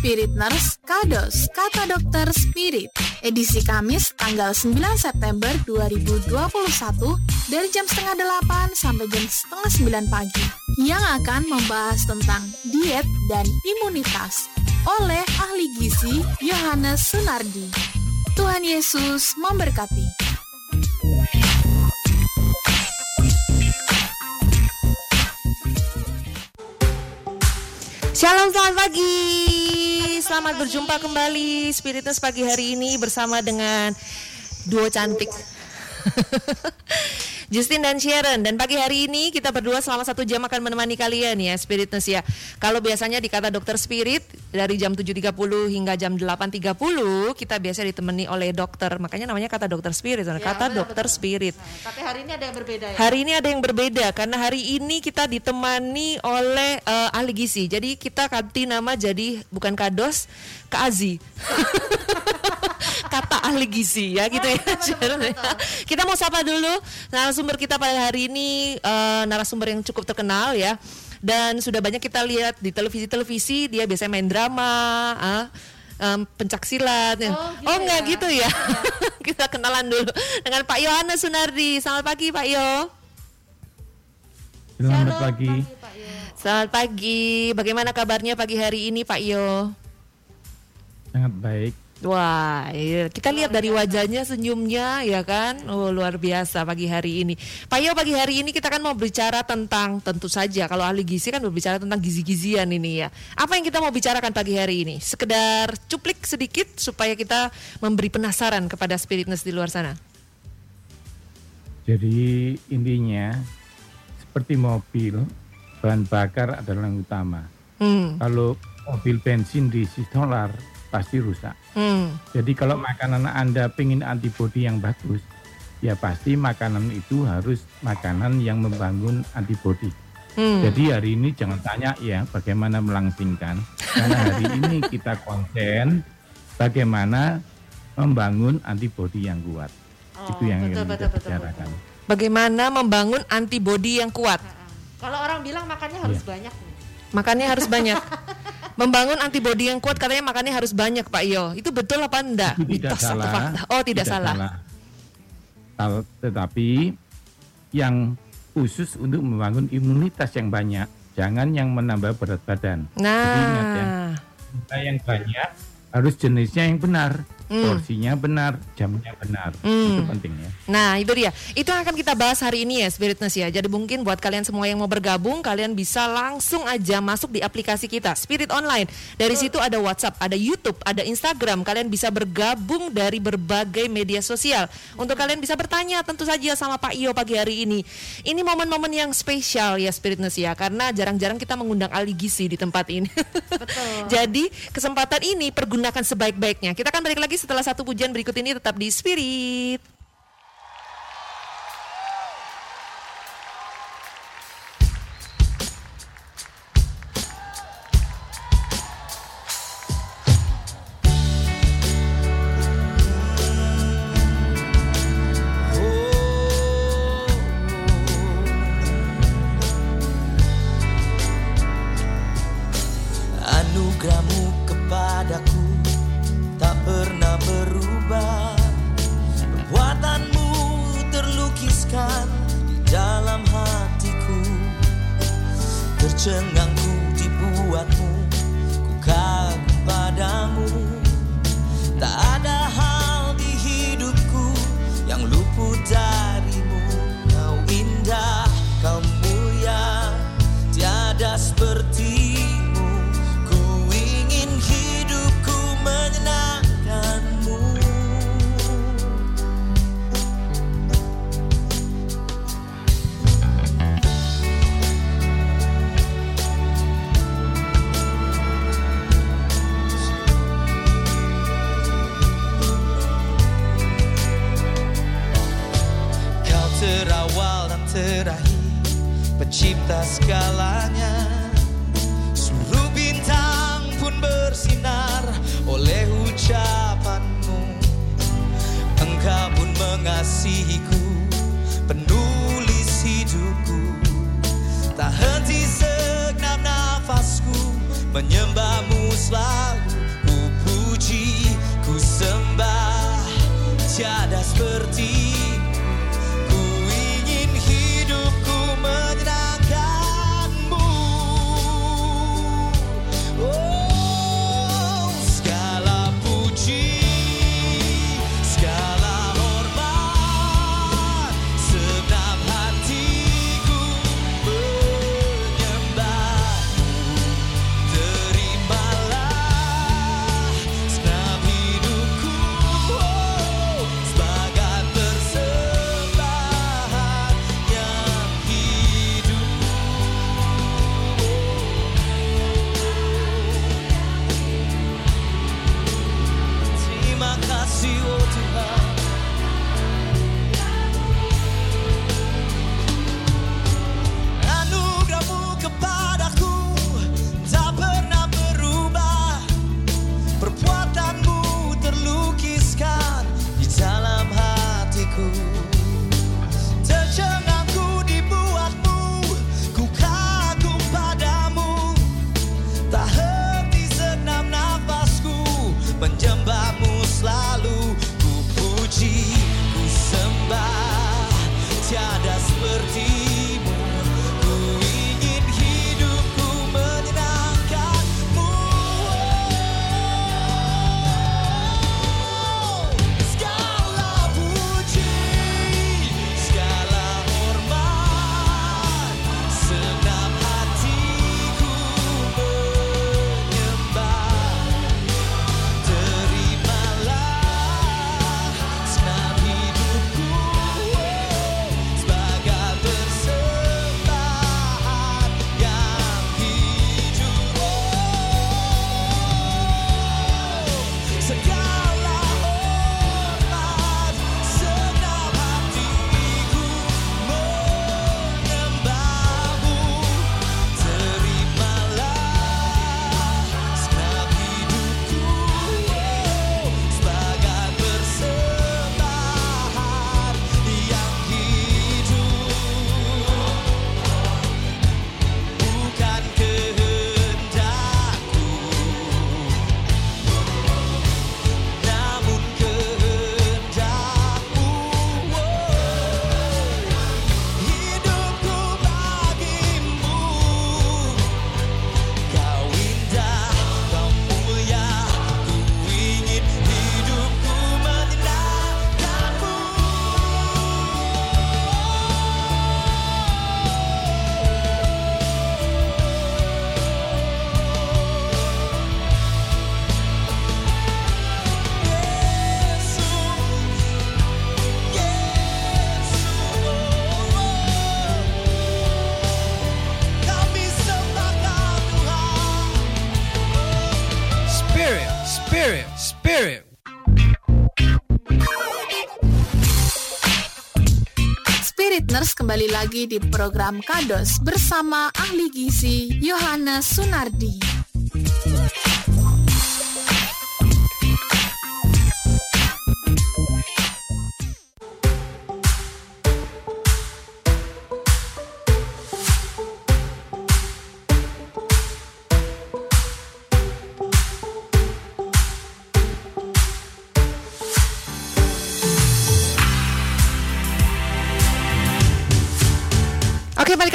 Spirit Nurse Kados Kata Dokter Spirit. Edisi Kamis tanggal 9 September 2021 Dari jam setengah 8 sampai jam setengah 9 pagi Yang akan membahas tentang diet dan imunitas Oleh ahli gizi Yohanes Sunardi. Tuhan Yesus memberkati Shalom, selamat pagi. Selamat berjumpa kembali Spiritus pagi hari ini bersama dengan duo cantik. Justin dan Sharon dan pagi hari ini kita berdua selama satu jam akan menemani kalian ya Spiritness ya. Kalau biasanya dikata dokter spirit dari jam 7.30 hingga jam 8.30 kita biasa ditemani oleh dokter. Makanya namanya kata dokter spirit, ya, kata betul, dokter betul. spirit. Nah, tapi hari ini ada yang berbeda ya. Hari ini ada yang berbeda karena hari ini kita ditemani oleh uh, ahli gizi. Jadi kita ganti nama jadi bukan kados, Azi. kata ahli gizi ya gitu ya. kita mau sapa dulu narasumber kita pada hari ini uh, narasumber yang cukup terkenal ya. Dan sudah banyak kita lihat di televisi-televisi dia biasanya main drama, uh, um, pencak silat. Ya. Oh, gitu oh enggak ya? gitu ya. ya. kita kenalan dulu dengan Pak Yohanes Sunardi. Selamat pagi Pak Yo. Selamat pagi. Selamat pagi. Bagaimana kabarnya pagi hari ini Pak Yo? Sangat baik. Wah, iya. kita lihat dari wajahnya senyumnya ya kan, oh luar biasa pagi hari ini. Pak Yo pagi hari ini kita kan mau bicara tentang tentu saja kalau ahli gizi kan berbicara tentang gizi-gizian ini ya. Apa yang kita mau bicarakan pagi hari ini? Sekedar cuplik sedikit supaya kita memberi penasaran kepada spiritness di luar sana. Jadi intinya seperti mobil bahan bakar adalah yang utama. Hmm. Kalau mobil bensin diisi solar pasti rusak. Hmm. Jadi kalau makanan Anda pengen antibodi yang bagus, ya pasti makanan itu harus makanan yang membangun antibodi. Hmm. Jadi hari ini jangan tanya ya bagaimana melangsingkan, karena hari ini kita konsen bagaimana membangun antibodi yang kuat. Oh, itu yang betul, kita betul, bicarakan. Betul, betul. Bagaimana membangun antibodi yang kuat? Kalau orang bilang makannya harus ya. banyak. Makannya harus banyak. membangun antibodi yang kuat katanya makannya harus banyak Pak Yo. Itu betul apa enggak? Itu tidak Mitos salah. Fakta? Oh, tidak, tidak salah. salah. Tetapi yang khusus untuk membangun imunitas yang banyak, jangan yang menambah berat badan. Nah, Jadi ingat ya, yang banyak harus jenisnya yang benar hmm. porsinya benar, jamnya benar. Hmm. Itu pentingnya. Nah, itu dia. Itu yang akan kita bahas hari ini ya, Spiritness ya. Jadi mungkin buat kalian semua yang mau bergabung, kalian bisa langsung aja masuk di aplikasi kita, Spirit Online. Dari situ ada WhatsApp, ada YouTube, ada Instagram. Kalian bisa bergabung dari berbagai media sosial. Untuk kalian bisa bertanya tentu saja sama Pak Iyo pagi hari ini. Ini momen-momen yang spesial ya, Spiritness ya. Karena jarang-jarang kita mengundang ahli gizi di tempat ini. Betul. Jadi kesempatan ini pergunakan sebaik-baiknya. Kita akan balik lagi setelah satu pujian berikut ini tetap di Spirit. Kembali lagi di program Kados bersama ahli gizi Yohanes Sunardi.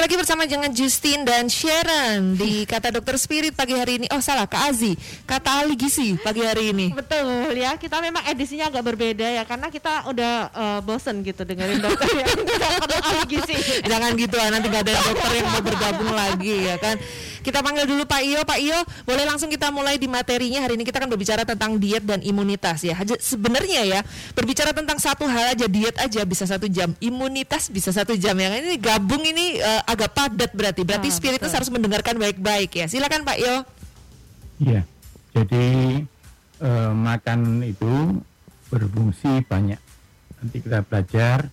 Lagi bersama dengan Justin dan Sharon di kata dokter spirit pagi hari ini. Oh salah, Kak Azi, kata ahli gizi pagi hari ini. Betul ya, kita memang edisinya agak berbeda ya karena kita udah uh, bosen gitu dengerin dokter yang. Jangan gitu lah, nanti gak ada dokter yang mau bergabung lagi ya kan. Kita panggil dulu Pak Iyo. Pak Iyo, boleh langsung kita mulai di materinya. Hari ini kita akan berbicara tentang diet dan imunitas ya. Sebenarnya ya, berbicara tentang satu hal aja, diet aja bisa satu jam, imunitas bisa satu jam. Yang ini gabung ini uh, agak padat berarti. Berarti ah, spiritus harus mendengarkan baik-baik ya. Silakan Pak Iyo. Iya, jadi uh, makan itu berfungsi banyak. Nanti kita belajar.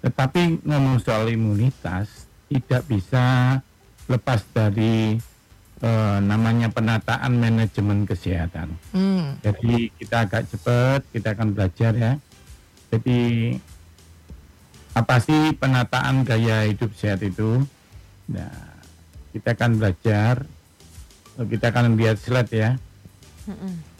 Tetapi ngomong soal imunitas tidak bisa lepas dari uh, namanya penataan manajemen kesehatan. Hmm. Jadi kita agak cepat, kita akan belajar ya. Jadi apa sih penataan gaya hidup sehat itu? Nah, kita akan belajar. Kita akan lihat slide ya. Hmm.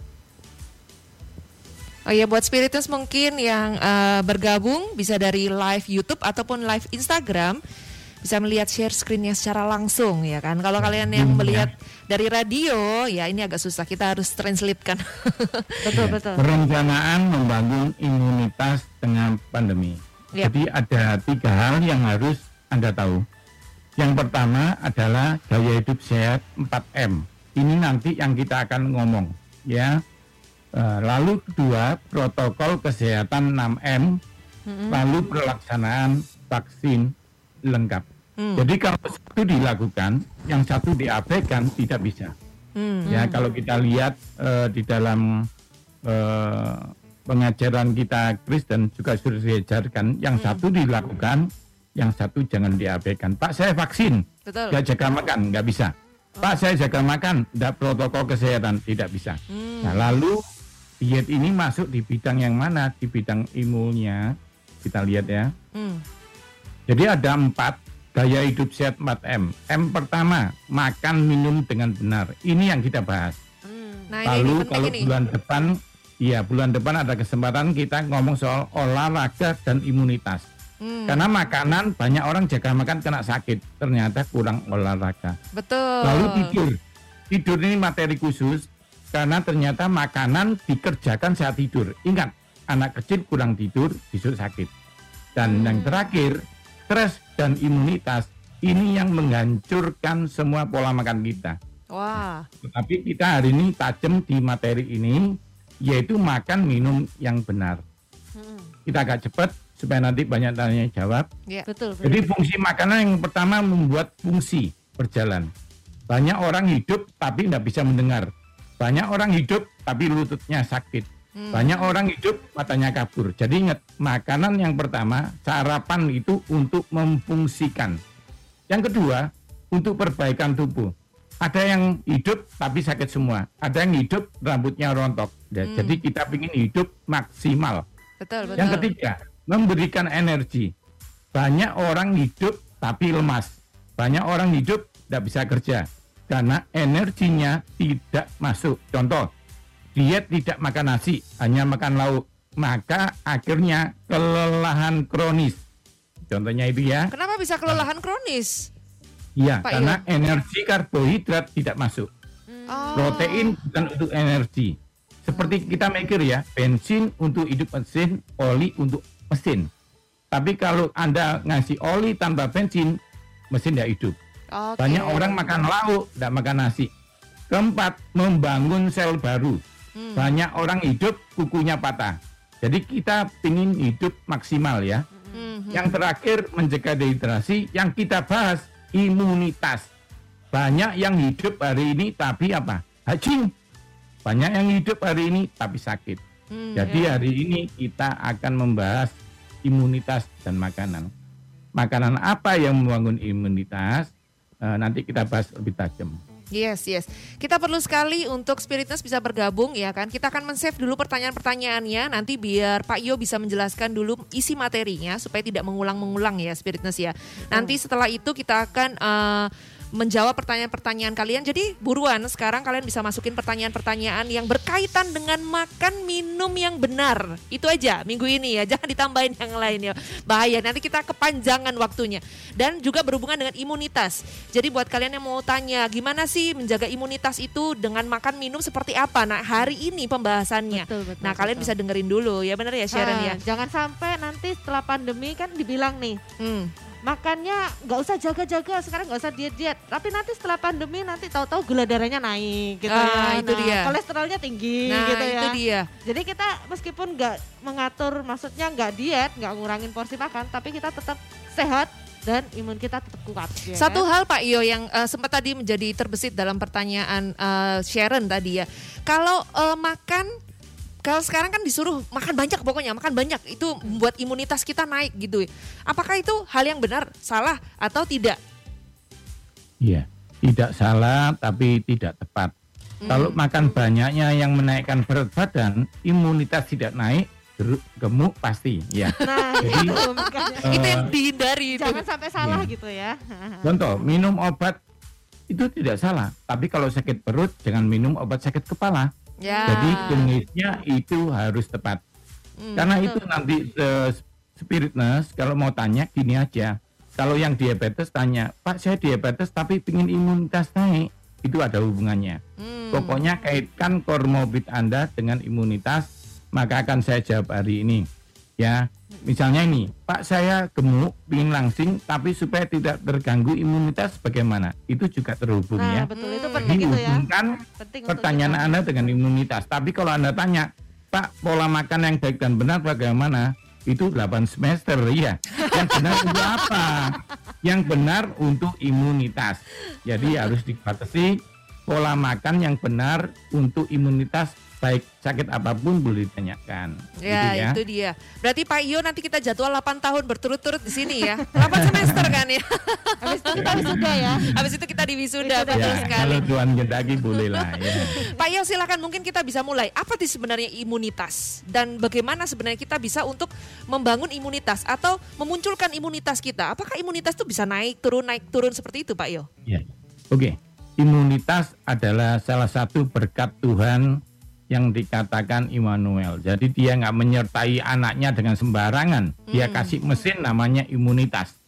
Oh ya buat spiritus mungkin yang uh, bergabung bisa dari live YouTube ataupun live Instagram bisa melihat share screennya secara langsung ya kan. Kalau kalian yang hmm, melihat ya. dari radio ya ini agak susah kita harus translate kan. betul ya. betul. Perencanaan membangun imunitas dengan pandemi. Ya. Jadi ada tiga hal yang harus anda tahu. Yang pertama adalah gaya hidup sehat 4M. Ini nanti yang kita akan ngomong ya. Eh, lalu kedua protokol kesehatan 6M. -hmm. Lalu pelaksanaan vaksin lengkap. Hmm. Jadi kalau satu dilakukan, yang satu diabaikan tidak bisa. Hmm. Ya kalau kita lihat uh, di dalam uh, pengajaran kita Kristen juga sudah diajarkan, yang hmm. satu dilakukan, yang satu jangan diabaikan. Pak saya vaksin, Betul. gak jaga makan, nggak bisa. Oh. Pak saya jaga makan, tidak protokol kesehatan, tidak bisa. Hmm. Nah lalu diet ini masuk di bidang yang mana? Di bidang imunnya, kita lihat ya. Hmm. Jadi ada empat gaya hidup sehat 4M. M pertama, makan minum dengan benar. Ini yang kita bahas. Hmm. Nah, Lalu ini kalau ini. bulan depan, ya bulan depan ada kesempatan kita ngomong soal olahraga dan imunitas. Hmm. Karena makanan banyak orang jaga makan kena sakit, ternyata kurang olahraga. Betul. Lalu tidur. Tidur ini materi khusus karena ternyata makanan dikerjakan saat tidur. Ingat, anak kecil kurang tidur, bisa sakit. Dan hmm. yang terakhir, stres dan imunitas ini yang menghancurkan semua pola makan kita. Wah. Tetapi kita hari ini tajam di materi ini yaitu makan minum yang benar. Hmm. Kita agak cepat supaya nanti banyak tanya jawab. Ya, betul, betul. Jadi fungsi makanan yang pertama membuat fungsi berjalan. Banyak orang hidup tapi tidak bisa mendengar. Banyak orang hidup tapi lututnya sakit. Hmm. Banyak orang hidup matanya kabur. Jadi ingat, makanan yang pertama, sarapan itu untuk memfungsikan. Yang kedua, untuk perbaikan tubuh. Ada yang hidup tapi sakit semua. Ada yang hidup rambutnya rontok. Ya, hmm. Jadi kita ingin hidup maksimal. Betul, betul. Yang ketiga, memberikan energi. Banyak orang hidup tapi lemas. Banyak orang hidup tidak bisa kerja karena energinya tidak masuk. Contoh, diet tidak makan nasi, hanya makan lauk, maka akhirnya kelelahan kronis. Contohnya itu ya. Kenapa bisa kelelahan kronis? Iya, karena energi karbohidrat tidak masuk. Hmm. Protein bukan untuk energi. Seperti kita mikir ya, bensin untuk hidup mesin, oli untuk mesin. Tapi kalau Anda ngasih oli tanpa bensin, mesin tidak hidup. Okay. Banyak orang makan lauk, tidak makan nasi. Keempat, membangun sel baru. Hmm. Banyak orang hidup kukunya patah. Jadi kita ingin hidup maksimal ya. Hmm. Yang terakhir mencegah dehidrasi. Yang kita bahas imunitas. Banyak yang hidup hari ini tapi apa? Hacing. Banyak yang hidup hari ini tapi sakit. Hmm, Jadi ya. hari ini kita akan membahas imunitas dan makanan. Makanan apa yang membangun imunitas? E, nanti kita bahas lebih tajam. Yes, yes. Kita perlu sekali untuk Spiritness bisa bergabung ya kan. Kita akan men-save dulu pertanyaan-pertanyaannya nanti biar Pak Yo bisa menjelaskan dulu isi materinya supaya tidak mengulang-mengulang ya Spiritness ya. Nanti setelah itu kita akan uh, menjawab pertanyaan-pertanyaan kalian. Jadi buruan sekarang kalian bisa masukin pertanyaan-pertanyaan yang berkaitan dengan makan minum yang benar. Itu aja minggu ini ya. Jangan ditambahin yang lain ya. Bahaya nanti kita kepanjangan waktunya. Dan juga berhubungan dengan imunitas. Jadi buat kalian yang mau tanya gimana sih menjaga imunitas itu dengan makan minum seperti apa? Nah, hari ini pembahasannya. Betul, betul, nah, betul. kalian bisa dengerin dulu ya benar ya Sharon ha, ya. Jangan sampai nanti setelah pandemi kan dibilang nih. Hmm makannya nggak usah jaga-jaga sekarang nggak usah diet-diet. Tapi nanti setelah pandemi nanti tahu-tahu gula darahnya naik gitu ah, ya. itu nah, dia. kolesterolnya tinggi nah, gitu ya. itu dia. Jadi kita meskipun nggak mengatur maksudnya nggak diet nggak ngurangin porsi makan tapi kita tetap sehat dan imun kita tetap kuat. Ya. Satu kan? hal Pak Iyo yang uh, sempat tadi menjadi terbesit dalam pertanyaan uh, Sharon tadi ya, kalau uh, makan kalau sekarang kan disuruh makan banyak pokoknya makan banyak. Itu membuat imunitas kita naik gitu. Apakah itu hal yang benar salah atau tidak? Iya tidak salah tapi tidak tepat. Hmm. kalau makan banyaknya yang menaikkan berat badan imunitas tidak naik gemuk pasti ya nah jadi itu, uh, itu yang dihindari jangan itu. sampai salah ya. gitu ya. Contoh minum obat itu tidak salah. Tapi kalau sakit perut jangan minum obat sakit kepala Ya. Jadi kumisnya itu harus tepat. Hmm, Karena betul. itu nanti uh, spiritness kalau mau tanya gini aja. Kalau yang diabetes tanya, Pak saya diabetes tapi ingin imunitas naik, itu ada hubungannya. Hmm. Pokoknya kaitkan komorbid Anda dengan imunitas, maka akan saya jawab hari ini. Ya, misalnya ini, Pak saya gemuk, ingin langsing, tapi supaya tidak terganggu imunitas bagaimana? Itu juga terhubung nah, ya. Betul, itu penting Jadi, itu ya. Penting pertanyaan Anda dengan imunitas. Tapi kalau Anda tanya, Pak pola makan yang baik dan benar bagaimana? Itu 8 semester ya. Yang benar untuk apa? Yang benar untuk imunitas. Jadi harus dibatasi pola makan yang benar untuk imunitas baik sakit apa pun boleh ditanyakan. Ya, gitu ya, itu dia. Berarti Pak Iyo nanti kita jadwal 8 tahun berturut-turut di sini ya. 8 semester kan ya. Habis itu kita wisuda ya. Habis itu kita di wisuda, betul ya, sekali. Kalau Tuhan gendaki boleh lah ya. Pak Iyo silakan mungkin kita bisa mulai. Apa sih sebenarnya imunitas dan bagaimana sebenarnya kita bisa untuk membangun imunitas atau memunculkan imunitas kita? Apakah imunitas itu bisa naik turun naik turun seperti itu Pak Iyo? Ya. Oke. Okay. Imunitas adalah salah satu berkat Tuhan yang dikatakan Immanuel. Jadi dia nggak menyertai anaknya dengan sembarangan. Dia hmm. kasih mesin namanya imunitas.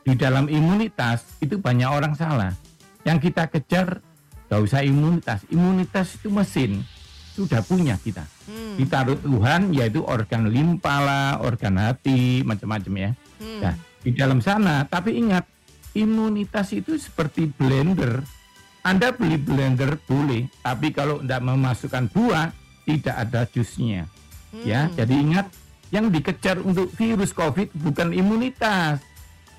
Di dalam imunitas itu banyak orang salah. Yang kita kejar nggak usah imunitas. Imunitas itu mesin sudah punya kita. Hmm. Ditaruh Tuhan yaitu organ limpa lah, organ hati, macam-macam ya. Hmm. Nah, di dalam sana. Tapi ingat imunitas itu seperti blender anda beli blender boleh, tapi kalau tidak memasukkan buah tidak ada jusnya. Ya, hmm. Ya, jadi ingat yang dikejar untuk virus COVID bukan imunitas.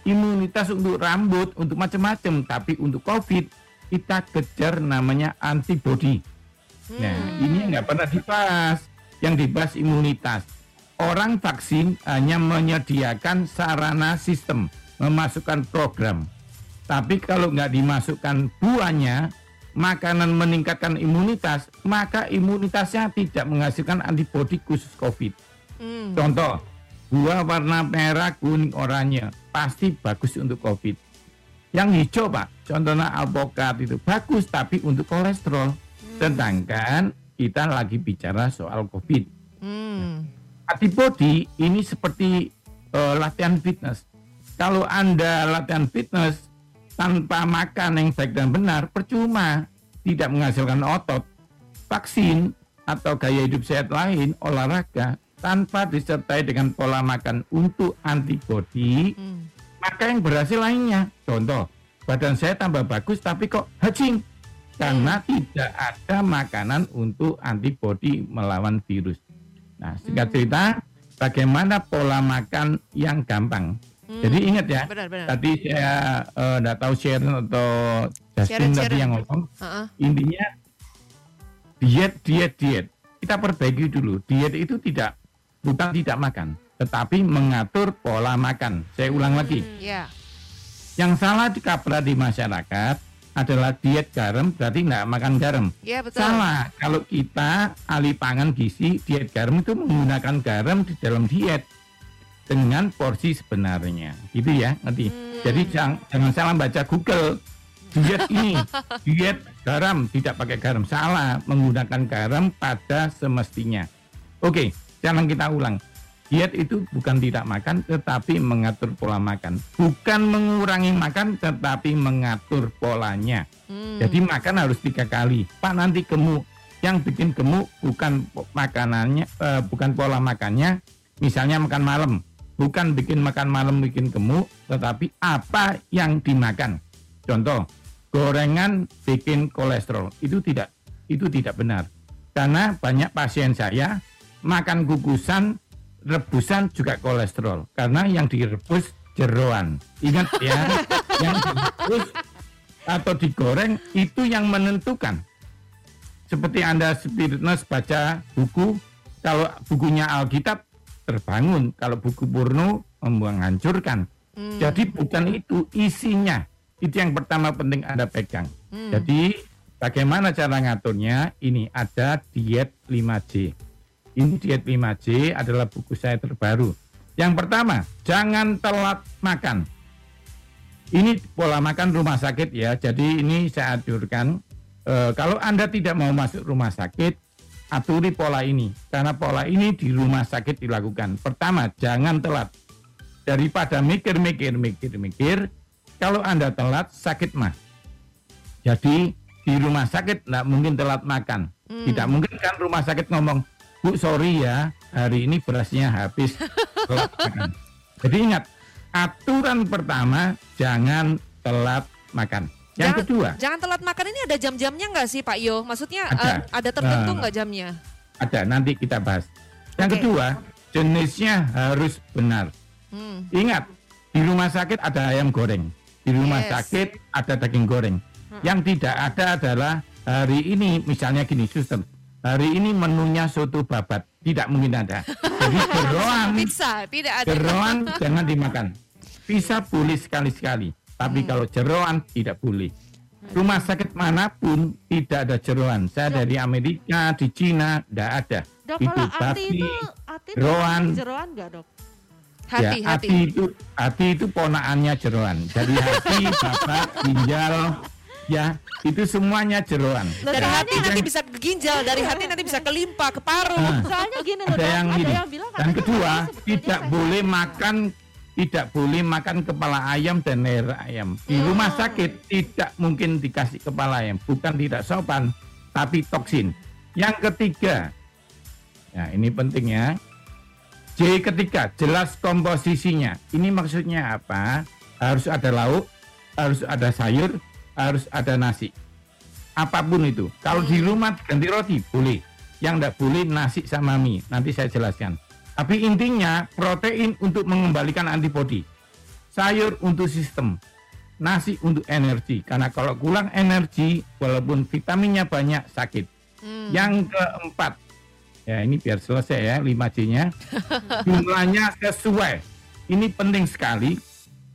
Imunitas untuk rambut, untuk macam-macam, tapi untuk COVID kita kejar namanya antibody. Nah, hmm. Nah, ini nggak pernah dibahas. Yang dibahas imunitas. Orang vaksin hanya menyediakan sarana sistem, memasukkan program. Tapi kalau nggak dimasukkan buahnya, makanan meningkatkan imunitas, maka imunitasnya tidak menghasilkan antibodi khusus COVID. Hmm. Contoh, buah warna merah, kuning, oranye pasti bagus untuk COVID. Yang hijau pak, contohnya alpukat itu bagus tapi untuk kolesterol. Hmm. Sedangkan kita lagi bicara soal COVID. Hmm. Antibody ini seperti uh, latihan fitness. Kalau anda latihan fitness tanpa makan yang baik dan benar percuma tidak menghasilkan otot vaksin atau gaya hidup sehat lain olahraga tanpa disertai dengan pola makan untuk antibodi hmm. maka yang berhasil lainnya contoh badan saya tambah bagus tapi kok hacing karena hmm. tidak ada makanan untuk antibodi melawan virus nah singkat hmm. cerita bagaimana pola makan yang gampang Hmm. Jadi ingat ya, benar, benar. tadi saya tidak uh, tahu Sharon atau Justin tadi yang ngomong, uh-uh. intinya diet, diet, diet. Kita perbaiki dulu. Diet itu tidak bukan tidak makan, tetapi mengatur pola makan. Saya ulang hmm, lagi. Yeah. Yang salah dikaprah di masyarakat adalah diet garam berarti tidak makan garam. Ya, betul. Salah. Kalau kita alih pangan gizi, diet garam itu menggunakan garam di dalam diet dengan porsi sebenarnya. Gitu ya nanti hmm. jadi jangan, jangan salah baca Google. Diet ini diet garam tidak pakai garam. Salah menggunakan garam pada semestinya. Oke jangan kita ulang. Diet itu bukan tidak makan tetapi mengatur pola makan. Bukan mengurangi makan tetapi mengatur polanya. Hmm. jadi makan harus tiga kali. Pak nanti gemuk. Yang bikin gemuk bukan makanannya uh, bukan pola makannya. Misalnya makan malam bukan bikin makan malam bikin gemuk, tetapi apa yang dimakan. Contoh, gorengan bikin kolesterol. Itu tidak itu tidak benar. Karena banyak pasien saya makan kukusan, rebusan juga kolesterol. Karena yang direbus jeroan. Ingat ya, yang direbus atau digoreng itu yang menentukan. Seperti Anda spiritness baca buku, kalau bukunya Alkitab terbangun. Kalau buku Purno menghancurkan. Hmm. Jadi bukan itu isinya. Itu yang pertama penting Anda pegang. Hmm. Jadi bagaimana cara ngaturnya? Ini ada diet 5J. Ini diet 5J adalah buku saya terbaru. Yang pertama, jangan telat makan. Ini pola makan rumah sakit ya. Jadi ini saya aturkan. E, kalau Anda tidak mau masuk rumah sakit, aturi pola ini karena pola ini di rumah sakit dilakukan. Pertama, jangan telat. Daripada mikir-mikir mikir-mikir, kalau Anda telat sakit mah. Jadi di rumah sakit tidak mungkin telat makan. Hmm. Tidak mungkin kan rumah sakit ngomong, "Bu, sorry ya, hari ini berasnya habis." telat makan. Jadi ingat, aturan pertama jangan telat makan. Yang jangan, kedua, jangan telat makan ini ada jam-jamnya nggak sih Pak Yo? Maksudnya ada, uh, ada tertentu nggak uh, jamnya? Ada, nanti kita bahas. Yang okay. kedua, jenisnya harus benar. Hmm. Ingat, di rumah sakit ada ayam goreng, di rumah yes. sakit ada daging goreng. Hmm. Yang tidak ada adalah hari ini, misalnya gini, suster, hari ini menunya soto babat, tidak mungkin ada. Jadi jeroan, pizza, tidak ada. Jeroan jangan dimakan. Bisa boleh sekali-sekali tapi hmm. kalau jeroan tidak boleh. Rumah sakit mana pun tidak ada jeroan. Saya dari Amerika, di Cina, tidak ada. Dok, itu hati itu, hati jeroan. Jeroan enggak, Dok? Hati, ya, hati. hati itu hati itu ponaannya jeroan. Jadi hati, bapak, ginjal, ya itu semuanya jeroan. Dari hati nanti bisa ke ginjal, dari hati nanti bisa ke limpa, ke paru. Nah, Soalnya gini loh, ada yang, ada yang bilang dan kedua tidak boleh makan tidak boleh makan kepala ayam dan leher ayam. Di hmm. rumah sakit tidak mungkin dikasih kepala ayam, bukan tidak sopan, tapi toksin. Yang ketiga, ya ini penting ya. J ketiga, jelas komposisinya. Ini maksudnya apa? Harus ada lauk, harus ada sayur, harus ada nasi. Apa pun itu. Kalau di hmm. rumah ganti roti boleh. Yang tidak boleh nasi sama mie. Nanti saya jelaskan. Tapi intinya protein untuk mengembalikan antibodi, sayur untuk sistem, nasi untuk energi. Karena kalau kurang energi, walaupun vitaminnya banyak sakit. Hmm. Yang keempat, ya ini biar selesai ya 5J-nya, jumlahnya sesuai. Ini penting sekali.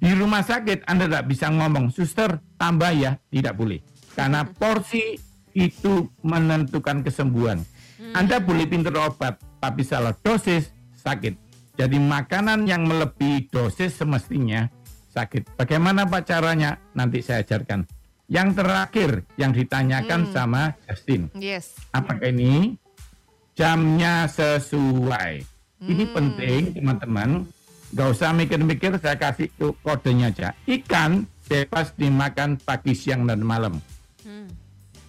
Di rumah sakit Anda tidak bisa ngomong, suster tambah ya, tidak boleh. Karena porsi itu menentukan kesembuhan. Hmm. Anda boleh pintar obat, tapi salah dosis sakit. Jadi makanan yang melebihi dosis semestinya sakit. Bagaimana pak caranya? Nanti saya ajarkan. Yang terakhir yang ditanyakan hmm. sama Justin. Yes. Apakah ini jamnya sesuai? Hmm. Ini penting teman-teman. Gak usah mikir-mikir, saya kasih kodenya aja. Ikan bebas dimakan pagi, siang, dan malam. Hmm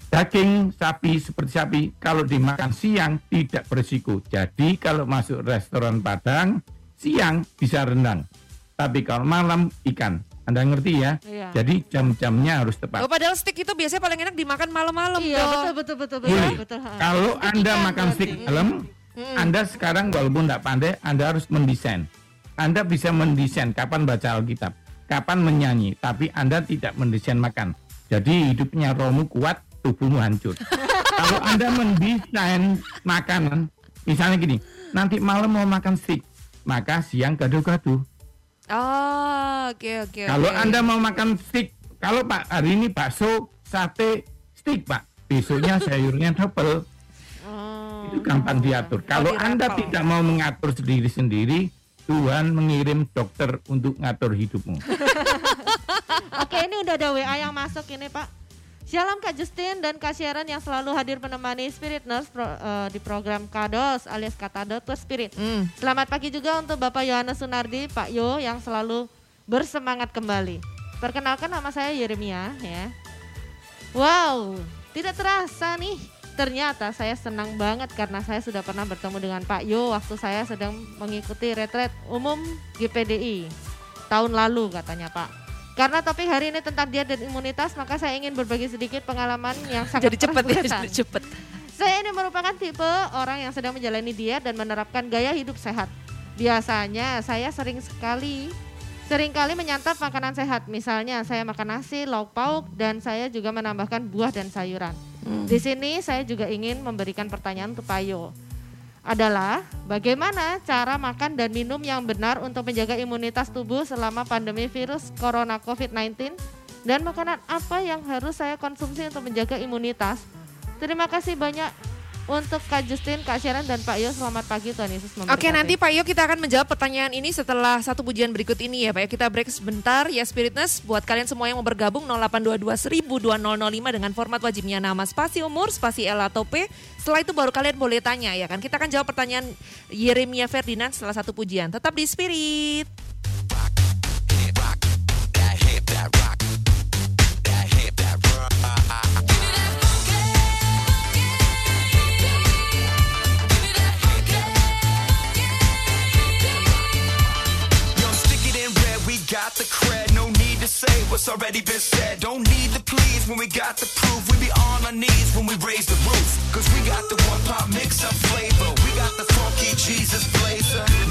daging sapi seperti sapi kalau dimakan siang tidak berisiko. Jadi kalau masuk restoran Padang siang bisa rendang. Tapi kalau malam ikan. Anda ngerti ya? Iya. Jadi jam-jamnya harus tepat. Oh, padahal stick itu biasanya paling enak dimakan malam-malam. Iya, betul betul betul betul. betul, betul. Kalau Anda ikan makan stick malam, hmm. Anda sekarang walaupun tidak pandai, Anda harus mendesain. Anda bisa mendesain kapan baca Alkitab, kapan menyanyi, tapi Anda tidak mendesain makan. Jadi hidupnya romu kuat, tubuhmu hancur. Kalau Anda mendesain makanan, misalnya gini, nanti malam mau makan steak, maka siang gaduh-gaduh. Oh, oke okay, oke. Okay, kalau okay. Anda mau makan steak, kalau Pak hari ini bakso, sate, steak Pak, besoknya sayurnya double. Oh. Itu gampang diatur. Kalau Anda tidak mau mengatur sendiri-sendiri, Tuhan mengirim dokter untuk ngatur hidupmu. Oke, ini udah ada WA yang masuk ini Pak. Shalom Kak Justin dan Kak Sharon yang selalu hadir menemani Spirit Nurse pro, uh, di program Kados alias Kata Dokter Spirit. Mm. Selamat pagi juga untuk Bapak Yohanes Sunardi, Pak Yo yang selalu bersemangat kembali. Perkenalkan nama saya Yeremia ya. Wow, tidak terasa nih. Ternyata saya senang banget karena saya sudah pernah bertemu dengan Pak Yo waktu saya sedang mengikuti retret umum GPDI tahun lalu katanya Pak. Karena topik hari ini tentang diet dan imunitas, maka saya ingin berbagi sedikit pengalaman yang sangat Jadi cepat ya, jadi cepat. Saya ini merupakan tipe orang yang sedang menjalani diet dan menerapkan gaya hidup sehat. Biasanya saya sering sekali sering kali menyantap makanan sehat. Misalnya saya makan nasi, lauk pauk, dan saya juga menambahkan buah dan sayuran. Hmm. Di sini saya juga ingin memberikan pertanyaan untuk Payo adalah bagaimana cara makan dan minum yang benar untuk menjaga imunitas tubuh selama pandemi virus corona COVID-19 dan makanan apa yang harus saya konsumsi untuk menjaga imunitas. Terima kasih banyak untuk Kak Justin, Kak Sharon dan Pak Yo selamat pagi Tuhan Yesus memberkati. Oke, nanti Pak Yo kita akan menjawab pertanyaan ini setelah satu pujian berikut ini ya Pak Yo. Kita break sebentar ya Spiritness buat kalian semua yang mau bergabung 0822 1000 dengan format wajibnya nama spasi umur, spasi L atau P. Setelah itu baru kalian boleh tanya ya kan. Kita akan jawab pertanyaan Yeremia Ferdinand setelah satu pujian. Tetap di Spirit. What's already been said. Don't need the pleas when we got the proof. We be on our knees when we raise the roof. Cause we got the one pop mix up flavor. We got the funky Jesus blazer.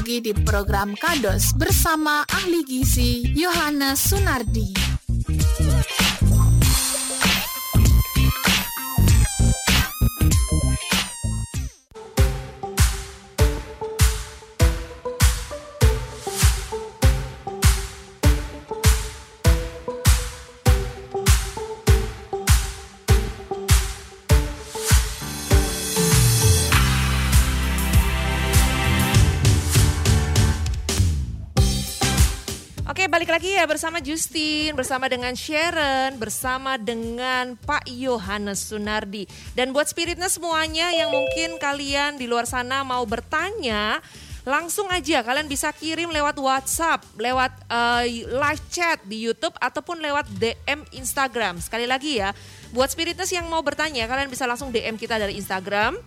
Lagi di program Kados bersama ahli gizi Yohanes Sunardi. Balik lagi ya bersama Justin, bersama dengan Sharon, bersama dengan Pak Yohanes Sunardi. Dan buat spiritnya semuanya yang mungkin kalian di luar sana mau bertanya, langsung aja kalian bisa kirim lewat WhatsApp, lewat eh, live chat di YouTube ataupun lewat DM Instagram. Sekali lagi ya, buat spiritness yang mau bertanya, kalian bisa langsung DM kita dari Instagram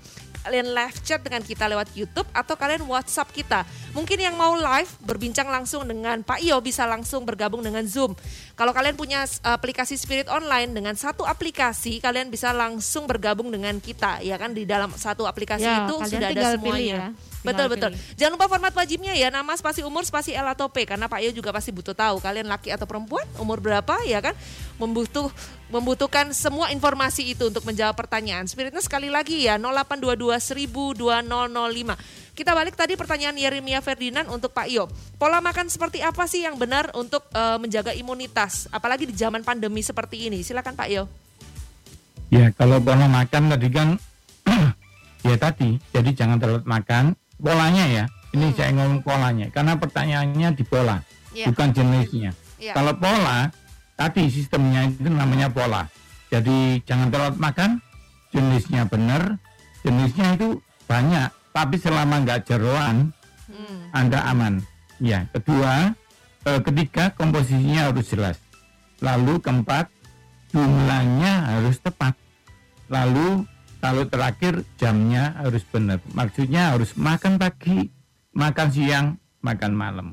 kalian live chat dengan kita lewat YouTube atau kalian WhatsApp kita. Mungkin yang mau live berbincang langsung dengan Pak Iyo bisa langsung bergabung dengan Zoom. Kalau kalian punya aplikasi Spirit Online dengan satu aplikasi kalian bisa langsung bergabung dengan kita ya kan di dalam satu aplikasi ya, itu sudah ada semuanya. Ya. Betul betul. Pilih. Jangan lupa format wajibnya ya nama spasi umur spasi L atau P karena Pak Iyo juga pasti butuh tahu kalian laki atau perempuan umur berapa ya kan membutuh membutuhkan semua informasi itu untuk menjawab pertanyaan. Spiritnya sekali lagi ya 0822 1000 Kita balik tadi pertanyaan Yeremia Ferdinand untuk Pak Iyo. Pola makan seperti apa sih yang benar untuk uh, menjaga imunitas apalagi di zaman pandemi seperti ini? Silakan Pak Iyo. Ya, kalau pola makan tadi kan ya tadi, jadi jangan terlalu makan, polanya ya. Ini hmm. saya ngomong polanya karena pertanyaannya di pola, yeah. bukan jenisnya. Yeah. Kalau pola tadi sistemnya itu namanya pola. Jadi jangan terlalu makan, jenisnya benar, jenisnya itu banyak, tapi selama nggak jeroan, hmm. Anda aman. Ya, kedua, eh, ketiga komposisinya harus jelas. Lalu keempat, jumlahnya harus tepat. Lalu kalau terakhir jamnya harus benar. Maksudnya harus makan pagi, makan siang, makan malam.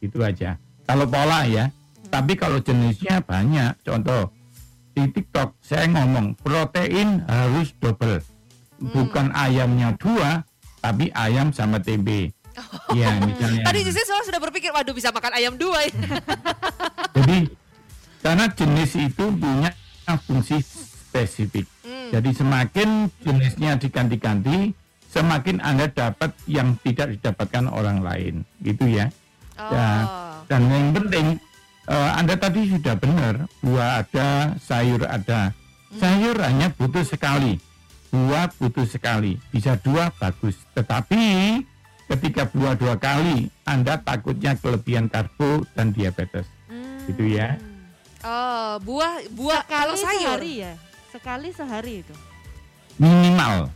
Itu aja. Kalau pola ya. Tapi kalau jenisnya banyak. Contoh di TikTok saya ngomong protein harus double. Hmm. Bukan ayamnya dua, tapi ayam sama tempe. Oh. Ya misalnya. Tadi saya selalu sudah berpikir, waduh bisa makan ayam dua. Ya. Jadi karena jenis itu punya fungsi spesifik. Jadi semakin jenisnya diganti-ganti, semakin Anda dapat yang tidak didapatkan orang lain, gitu ya. Oh. ya dan yang penting uh, Anda tadi sudah benar, buah ada, sayur ada. Hmm. Sayur hanya butuh sekali, buah butuh sekali, bisa dua bagus. Tetapi ketika buah dua kali, Anda takutnya kelebihan karbo dan diabetes, hmm. gitu ya. Oh, buah buah kalau sayur ya Sekali sehari itu? Minimal.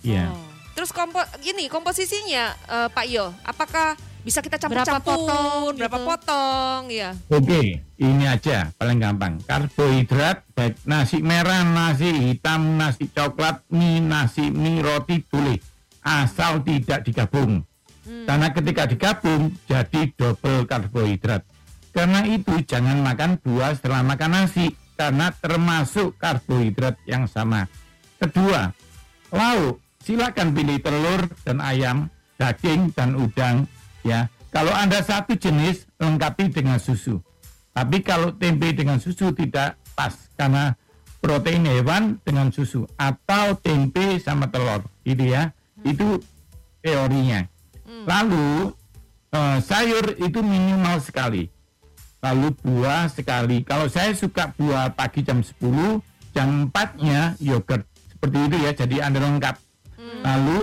Iya. Oh. Terus kompo gini komposisinya uh, Pak Yo, apakah bisa kita campur-campur berapa potong, berapa gitu. potong ya? Oke, ini aja paling gampang. Karbohidrat baik nasi merah, nasi hitam, nasi coklat, mie, nasi mie, roti boleh asal tidak digabung. Hmm. Karena ketika digabung jadi double karbohidrat. Karena itu jangan makan buah setelah makan nasi karena termasuk karbohidrat yang sama. Kedua, lauk. Silakan pilih telur dan ayam, daging dan udang ya. Kalau Anda satu jenis lengkapi dengan susu. Tapi kalau tempe dengan susu tidak pas karena protein hewan dengan susu atau tempe sama telur gitu ya. Itu teorinya. Hmm. Lalu eh, sayur itu minimal sekali lalu buah sekali. Kalau saya suka buah pagi jam 10, jam 4-nya yogurt. Seperti itu ya, jadi Anda lengkap. Hmm. Lalu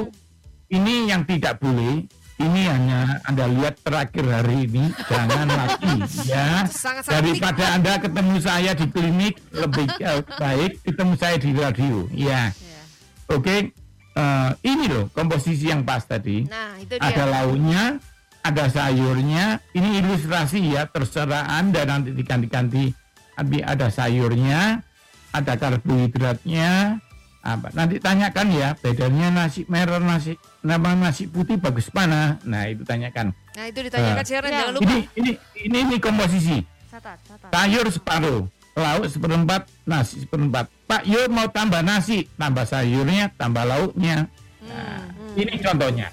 ini yang tidak boleh, ini hanya Anda lihat terakhir hari ini, jangan lagi ya. Sangat -sangat Daripada Anda ketemu saya di klinik, lebih baik ketemu saya di radio. Ya. Yeah. Oke. Okay. Uh, eh, ini loh komposisi yang pas tadi. Nah, itu dia. Ada lauknya, ada sayurnya. Ini ilustrasi ya, terserah Anda nanti diganti-ganti. Tapi ada sayurnya, ada karbohidratnya. Apa? Nanti tanyakan ya, bedanya nasi merah, nasi nama nasi putih bagus mana? Nah itu tanyakan. Nah itu ditanyakan uh, siaran, ya. jangan lupa. Ini, ini, ini, ini komposisi. Catat, catat. Sayur separuh, lauk seperempat, nasi seperempat. Pak Yo mau tambah nasi, tambah sayurnya, tambah lauknya. Nah, hmm, hmm. ini contohnya.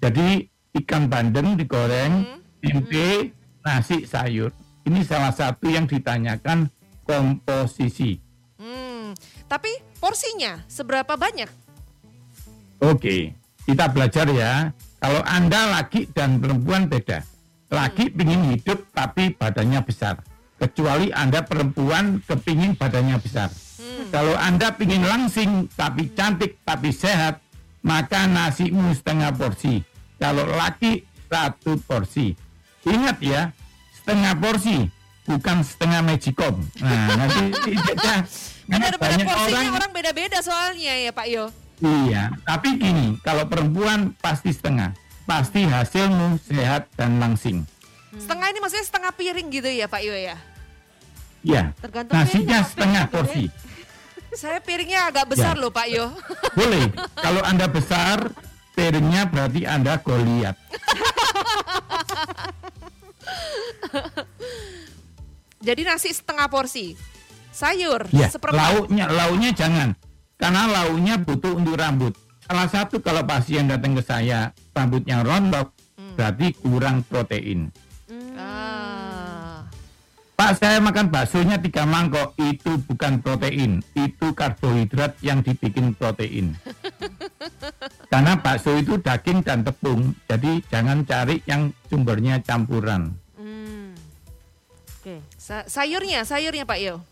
Jadi ikan bandeng digoreng, hmm. tempe, hmm. nasi, sayur. Ini salah satu yang ditanyakan komposisi. Hmm, tapi porsinya seberapa banyak? Oke, kita belajar ya. Kalau Anda laki dan perempuan beda. Laki hmm. ingin hidup tapi badannya besar. Kecuali Anda perempuan kepingin badannya besar. Hmm. Kalau Anda ingin langsing tapi cantik tapi sehat, maka nasimu setengah porsi kalau laki satu porsi. Ingat ya, setengah porsi bukan setengah magicom. Nah, nanti ya, banyak orang orang beda-beda soalnya ya Pak Yo. Iya, tapi gini, kalau perempuan pasti setengah, pasti hasilmu sehat dan langsing. Hmm. Setengah ini maksudnya setengah piring gitu ya Pak Yo ya? Iya, nasinya setengah porsi. Saya piringnya agak besar ya. loh Pak Yo. Boleh, kalau Anda besar, steeringnya berarti Anda Goliat. Jadi nasi setengah porsi. Sayur ya, seperempat. Lauknya lauknya jangan. Karena lauknya butuh untuk rambut. Salah satu kalau pasien datang ke saya rambutnya rontok, hmm. berarti kurang protein. Hmm. Ah. Pak saya makan baksonya tiga mangkok itu bukan protein, itu karbohidrat yang dibikin protein. Karena bakso itu daging dan tepung, jadi jangan cari yang sumbernya campuran. Hmm. Oke, Sa sayurnya, sayurnya Pak Yo.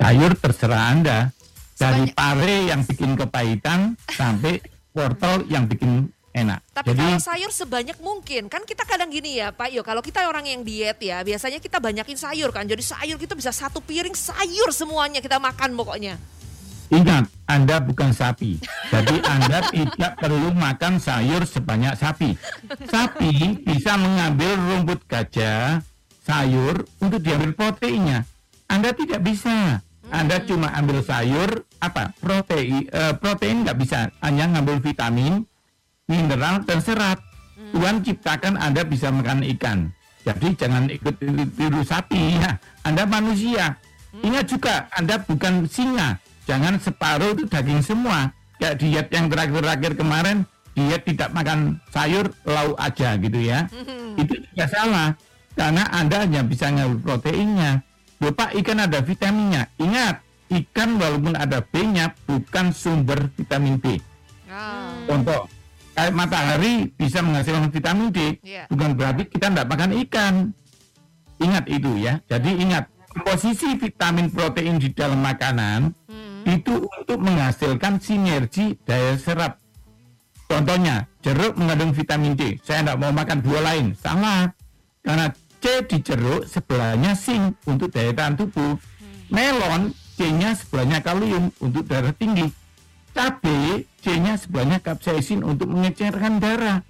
Sayur terserah Anda. Dari Sebanyak... pare yang bikin kepahitan sampai wortel yang bikin enak. Tapi Jadi, kalau sayur sebanyak mungkin, kan kita kadang gini ya Pak Yo, kalau kita orang yang diet ya, biasanya kita banyakin sayur kan. Jadi sayur kita bisa satu piring sayur semuanya kita makan pokoknya. Ingat, Anda bukan sapi. Jadi Anda tidak perlu makan sayur sebanyak sapi. Sapi bisa mengambil rumput gajah, sayur untuk diambil proteinnya. Anda tidak bisa. Anda cuma ambil sayur apa protein uh, protein nggak bisa hanya ngambil vitamin mineral dan serat. Hmm. Tuhan ciptakan Anda bisa makan ikan. Jadi jangan ikut tiru sapi ya. Anda manusia. Hmm. Ingat juga Anda bukan singa. Jangan separuh itu daging semua. Kayak diet yang terakhir-terakhir kemarin, diet tidak makan sayur, lauk aja gitu ya. Hmm. Itu juga salah. Karena Anda hanya bisa ngambil proteinnya. Bapak ikan ada vitaminnya. Ingat, ikan walaupun ada B-nya bukan sumber vitamin B. Oh. Contoh, matahari bisa menghasilkan vitamin D, yeah. bukan berarti kita tidak makan ikan. Ingat itu ya. Jadi ingat posisi vitamin protein di dalam makanan hmm. itu untuk menghasilkan sinergi daya serap. Contohnya jeruk mengandung vitamin D. Saya tidak mau makan buah lain, salah. Karena C di jeruk sebelahnya zinc untuk daya tahan tubuh. Hmm. Melon C-nya sebelahnya kalium untuk darah tinggi cabai C-nya sebenarnya kapsaisin untuk mengecerkan darah.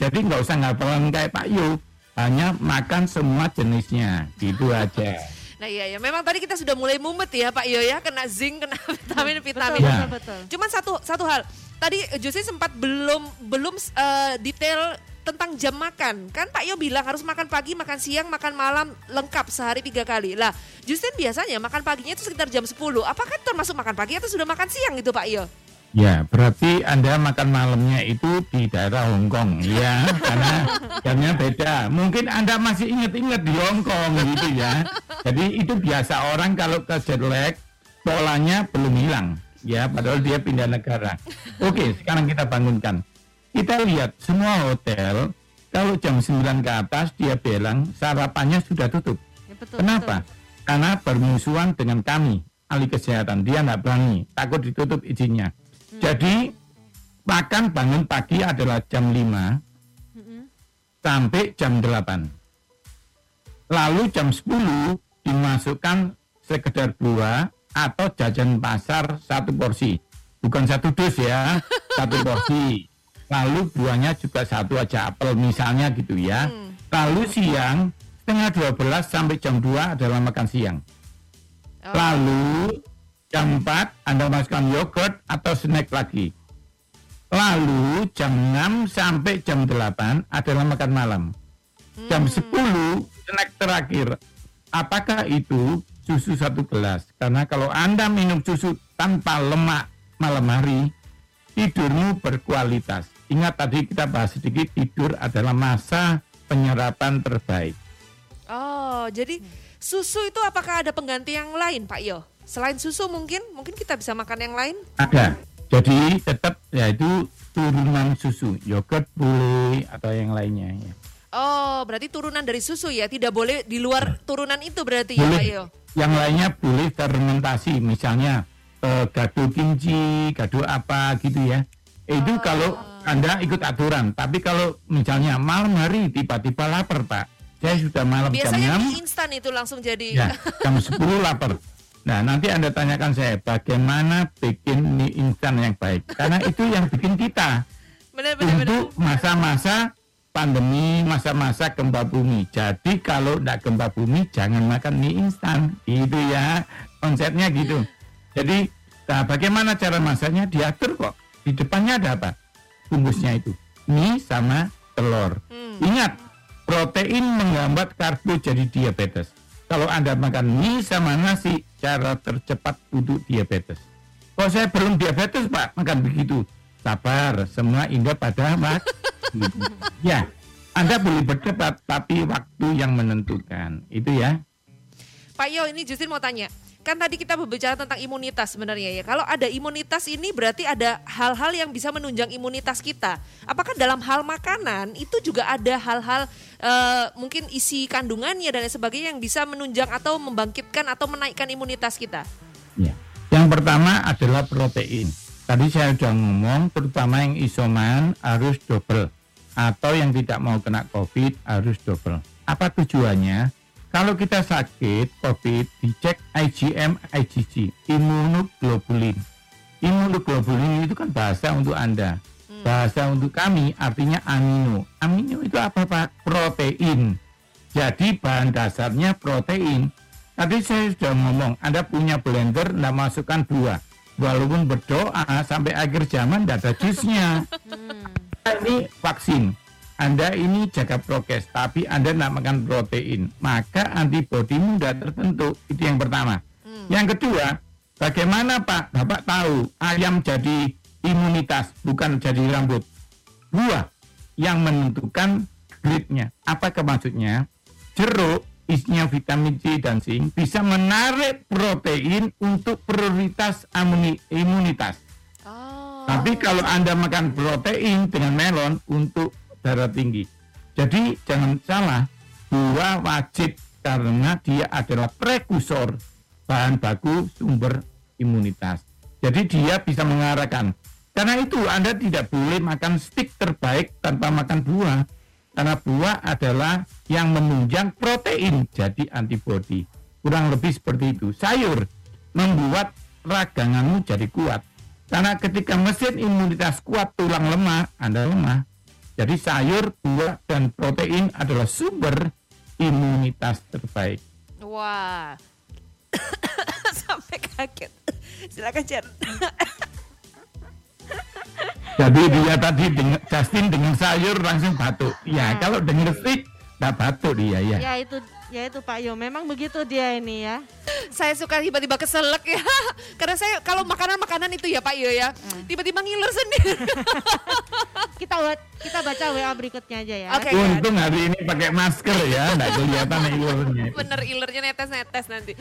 Jadi nggak usah ngapain kayak Pak Yu, hanya makan semua jenisnya, gitu aja. Nah iya ya, memang tadi kita sudah mulai mumet ya Pak Yo ya, kena zinc, kena vitamin vitamin. Betul, ya. betul, betul. Cuman satu satu hal, tadi Josi sempat belum belum uh, detail tentang jam makan. Kan Pak Yo bilang harus makan pagi, makan siang, makan malam lengkap sehari tiga kali. Lah, Justin biasanya makan paginya itu sekitar jam 10. Apakah termasuk makan pagi atau sudah makan siang gitu Pak Yo? Ya, berarti Anda makan malamnya itu di daerah Hong Kong, ya, karena jamnya beda. Mungkin Anda masih ingat-ingat di Hong Kong gitu ya. Jadi itu biasa orang kalau ke jet lag, polanya belum hilang, ya, padahal dia pindah negara. Oke, sekarang kita bangunkan. Kita lihat semua hotel, kalau jam 9 ke atas dia bilang sarapannya sudah tutup. Ya, betul, Kenapa? Betul. Karena bermusuhan dengan kami, ahli kesehatan. Dia tidak berani, takut ditutup izinnya jadi makan bangun pagi adalah jam 5 hmm. sampai jam 8. Lalu jam 10 dimasukkan sekedar buah atau jajan pasar satu porsi. Bukan satu dus ya, satu porsi. Lalu buahnya juga satu aja apel misalnya gitu ya. Hmm. Lalu siang setengah 12 sampai jam 2 adalah makan siang. Oh. Lalu Jam 4 Anda masukkan yogurt atau snack lagi. Lalu jam 6 sampai jam 8 adalah makan malam. Jam 10 hmm. snack terakhir. Apakah itu susu satu gelas? Karena kalau Anda minum susu tanpa lemak malam hari, tidurmu berkualitas. Ingat tadi kita bahas sedikit tidur adalah masa penyerapan terbaik. Oh, jadi susu itu apakah ada pengganti yang lain, Pak Yo? Selain susu mungkin, mungkin kita bisa makan yang lain? Ada. Jadi tetap ya itu turunan susu, yogurt boleh atau yang lainnya ya. Oh, berarti turunan dari susu ya, tidak boleh di luar nah. turunan itu berarti ya, boleh. ya Pak Yo? Yang lainnya boleh fermentasi, misalnya eh, gado kimchi, gado apa gitu ya. Itu oh. kalau Anda ikut aturan, tapi kalau misalnya malam hari tiba-tiba lapar Pak, saya sudah malam Biasanya jam 6. instan itu langsung jadi. Ya, jam 10 lapar. Nah, nanti Anda tanyakan saya bagaimana bikin mie instan yang baik. Karena itu yang bikin kita. Benar, benar, untuk masa-masa pandemi, masa-masa gempa bumi. Jadi kalau tidak gempa bumi, jangan makan mie instan. Itu ya, konsepnya gitu. Jadi, nah bagaimana cara masaknya? Diatur kok. Di depannya ada apa? Bungkusnya itu. Mie sama telur. Hmm. Ingat, protein menghambat karbo jadi diabetes. kalau Anda makan mie sama nasi, cara tercepat untuk diabetes. Kok saya belum diabetes, Pak, makan begitu. Sabar, semua indah pada mak. ya, Anda boleh berdebat, tapi waktu yang menentukan. Itu ya. Pak Yo, ini Justin mau tanya kan tadi kita berbicara tentang imunitas sebenarnya ya. Kalau ada imunitas ini berarti ada hal-hal yang bisa menunjang imunitas kita. Apakah dalam hal makanan itu juga ada hal-hal uh, mungkin isi kandungannya dan sebagainya yang bisa menunjang atau membangkitkan atau menaikkan imunitas kita? Ya. Yang pertama adalah protein. Tadi saya sudah ngomong terutama yang isoman harus double atau yang tidak mau kena COVID harus double. Apa tujuannya? Kalau kita sakit COVID, dicek IgM, IgG, imunoglobulin. Imunoglobulin itu kan bahasa untuk Anda. Hmm. Bahasa untuk kami artinya amino. Amino itu apa Pak? Protein. Jadi bahan dasarnya protein. Tadi saya sudah ngomong, Anda punya blender, Anda masukkan dua. Walaupun berdoa sampai akhir zaman tidak ada jusnya. Hmm. Ini vaksin anda ini jaga prokes, tapi Anda tidak makan protein, maka antibodi mudah tertentu. Itu yang pertama. Hmm. Yang kedua, bagaimana Pak? Bapak tahu ayam jadi imunitas, bukan jadi rambut. Buah yang menentukan gridnya. Apa maksudnya? Jeruk isinya vitamin C dan zinc bisa menarik protein untuk prioritas imunitas. Oh. Tapi kalau Anda makan protein dengan melon untuk darah tinggi. Jadi jangan salah, buah wajib karena dia adalah prekursor bahan baku sumber imunitas. Jadi dia bisa mengarahkan. Karena itu Anda tidak boleh makan stik terbaik tanpa makan buah. Karena buah adalah yang menunjang protein jadi antibodi. Kurang lebih seperti itu. Sayur membuat raganganmu jadi kuat. Karena ketika mesin imunitas kuat tulang lemah, Anda lemah. Jadi sayur, buah, dan protein adalah sumber imunitas terbaik. Wah, sampai kaget. Silakan Jen. Jadi dia tadi dengan Justin dengan sayur langsung batuk. Ya, nah. kalau dengan stick tak batuk dia ya. Ya itu ya itu Pak Yo. Memang begitu dia ini ya. Saya suka tiba-tiba keselak ya. Karena saya kalau makanan-makanan itu ya Pak Yo ya hmm. tiba-tiba ngiler sendiri. Kita kita baca WA berikutnya aja ya. Okay, untung hari ini pakai masker ya. Nggak kelihatan ilernya bener ilernya netes-netes nanti.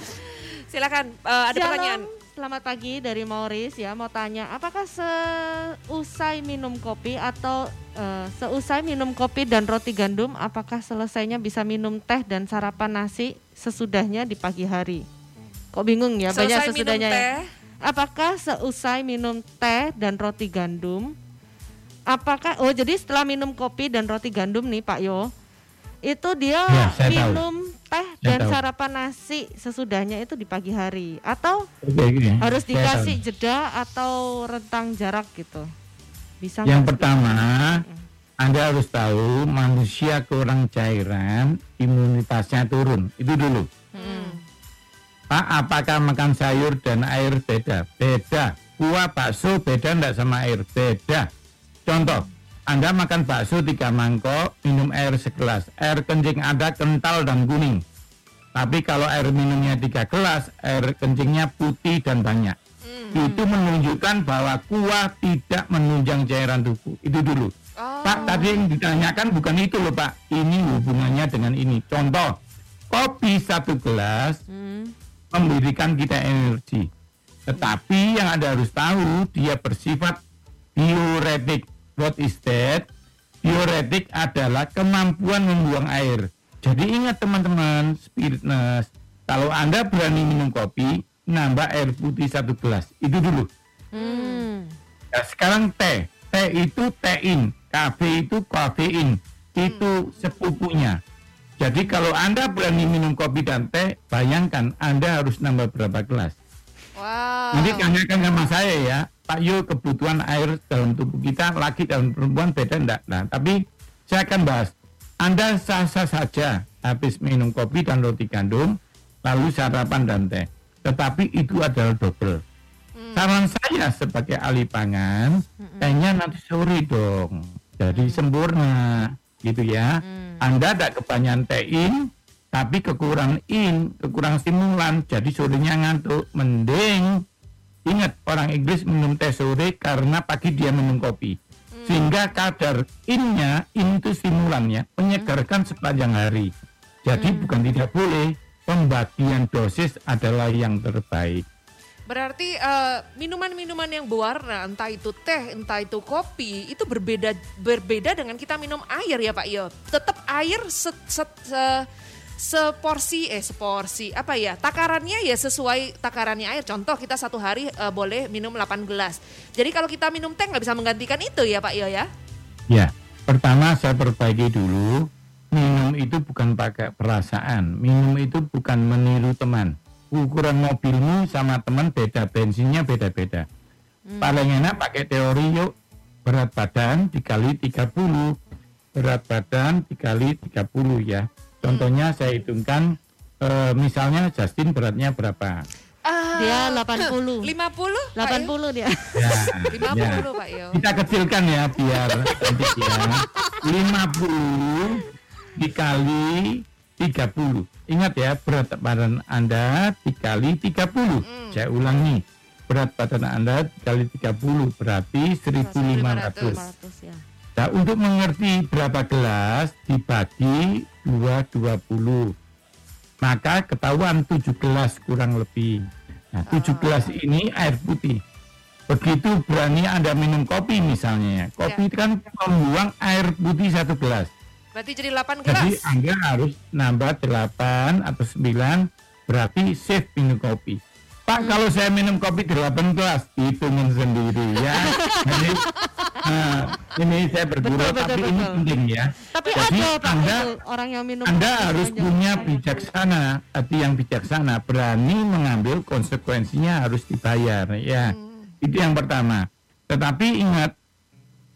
Silakan uh, ada Shalom. pertanyaan Selamat pagi dari Maurice ya mau tanya apakah seusai minum kopi atau uh, seusai minum kopi dan roti gandum apakah selesainya bisa minum teh dan sarapan nasi sesudahnya di pagi hari? Kok bingung ya selesai banyak sesudahnya. Ya? Teh. Apakah seusai minum teh dan roti gandum apakah oh jadi setelah minum kopi dan roti gandum nih Pak Yo itu dia ya, minum tahu teh dan tahu. sarapan nasi sesudahnya itu di pagi hari. Atau okay, harus dikasih jeda atau rentang jarak gitu. Bisa yang pertama anda harus tahu manusia kurang cairan imunitasnya turun. Itu dulu. Hmm. Pak apakah makan sayur dan air beda? Beda. Kuah bakso beda enggak sama air? Beda. Contoh anda makan bakso tiga mangkok, minum air segelas. Air kencing Anda kental dan kuning. Tapi kalau air minumnya tiga gelas, air kencingnya putih dan banyak. Hmm. Itu menunjukkan bahwa kuah tidak menunjang cairan tubuh. Itu dulu. Oh. Pak, tadi yang ditanyakan bukan itu loh Pak. Ini hubungannya dengan ini. Contoh, kopi satu gelas hmm. memberikan kita energi. Tetapi yang Anda harus tahu, dia bersifat diuretik What is that? Diuretik adalah kemampuan membuang air. Jadi ingat teman-teman, spiritness, kalau Anda berani minum kopi, nambah air putih satu gelas. Itu dulu. Hmm. Nah, sekarang teh. Teh itu tein, kafe itu kafein. Itu hmm. sepupunya. Jadi kalau Anda berani minum kopi dan teh, bayangkan Anda harus nambah berapa gelas. Wow. Nanti tanyakan sama saya ya, Pak Yu kebutuhan air dalam tubuh kita laki dalam perempuan beda enggak? Nah, tapi saya akan bahas. Anda sah-sah saja habis minum kopi dan roti gandum, lalu sarapan dan teh. Tetapi itu adalah double. Hmm. Saran saya sebagai ahli pangan, hmm. tehnya nanti sore dong. Jadi hmm. sempurna, gitu ya. Hmm. Anda tidak kebanyakan tein, tapi kekurangan in, kekurangan stimulan, jadi sorenya ngantuk. Mending ingat orang Inggris minum teh sore karena pagi dia minum kopi. Hmm. Sehingga kadar innya, in itu stimulannya, menyegarkan sepanjang hari. Jadi hmm. bukan tidak boleh, pembagian dosis adalah yang terbaik. Berarti uh, minuman-minuman yang berwarna, entah itu teh, entah itu kopi, itu berbeda berbeda dengan kita minum air ya Pak Yo. Tetap air set, set, se, seporsi eh seporsi apa ya takarannya ya sesuai takarannya air. Contoh kita satu hari uh, boleh minum 8 gelas. Jadi kalau kita minum teh nggak bisa menggantikan itu ya Pak Yo ya? Ya, pertama saya perbaiki dulu minum itu bukan pakai perasaan, minum itu bukan meniru teman. Ukuran mobilmu sama teman beda, bensinnya beda-beda. Hmm. Paling enak pakai teori yuk, berat badan dikali 30, berat badan dikali 30 ya. Contohnya hmm. saya hitungkan, e, misalnya Justin beratnya berapa? Uh, dia 80. 50? 80 dia. Ya, 50 ya. Pak Yo. Kita kecilkan ya biar nanti ya. 50 dikali 30. Ingat ya, berat badan Anda dikali 30. Hmm. Saya ulangi. Berat badan Anda dikali 30 berarti 1500. 1500 ya. Nah, untuk mengerti berapa gelas dibagi 220. Maka ketahuan 7 gelas kurang lebih. Nah, 7 oh. gelas ini air putih. Begitu berani Anda minum kopi misalnya. Kopi ya. kan membuang air putih satu gelas. Berarti jadi 8 gelas. Jadi Anda harus nambah 8 atau 9 berarti safe minum kopi. Pak hmm. kalau saya minum kopi 8 gelas hitungin sendiri ya. jadi nah, ini saya bergurau betul, tapi betul, ini penting ya. Tapi Jadi ada Pak anda, orang yang minum Anda harus punya bijaksana, hati yang bijaksana, berani mengambil konsekuensinya harus dibayar ya. Hmm. Itu yang pertama. Tetapi ingat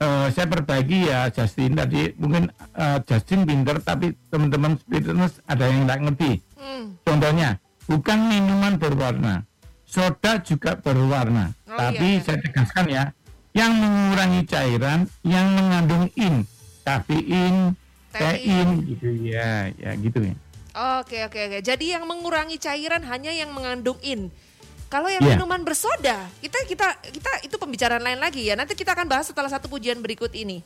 uh, saya berbagi ya Justin tadi mungkin uh, Justin pinter tapi teman-teman speeders ada yang tidak ngerti. Hmm. Contohnya bukan minuman berwarna, soda juga berwarna. Oh, tapi iya. saya tegaskan ya, yang mengurangi cairan, yang mengandung in, kafein, tein, gitu ya, ya gitu ya. Oke oke oke. Jadi yang mengurangi cairan hanya yang mengandung in. Kalau yang yeah. minuman bersoda, kita kita kita itu pembicaraan lain lagi ya. Nanti kita akan bahas setelah satu pujian berikut ini.